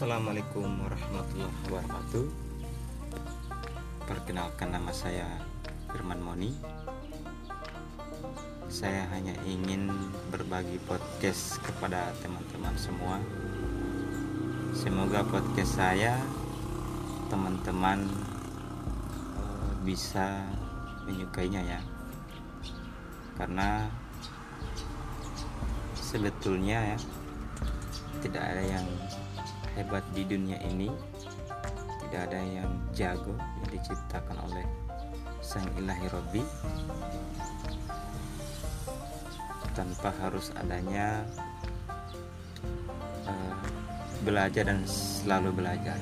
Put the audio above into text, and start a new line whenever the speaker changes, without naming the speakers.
Assalamualaikum warahmatullahi wabarakatuh. Perkenalkan nama saya Firman Moni. Saya hanya ingin berbagi podcast kepada teman-teman semua. Semoga podcast saya teman-teman eh, bisa menyukainya ya. Karena sebetulnya ya tidak ada yang hebat di dunia ini. Tidak ada yang jago yang diciptakan oleh sang ilahi Robbi tanpa harus adanya uh, belajar dan selalu belajar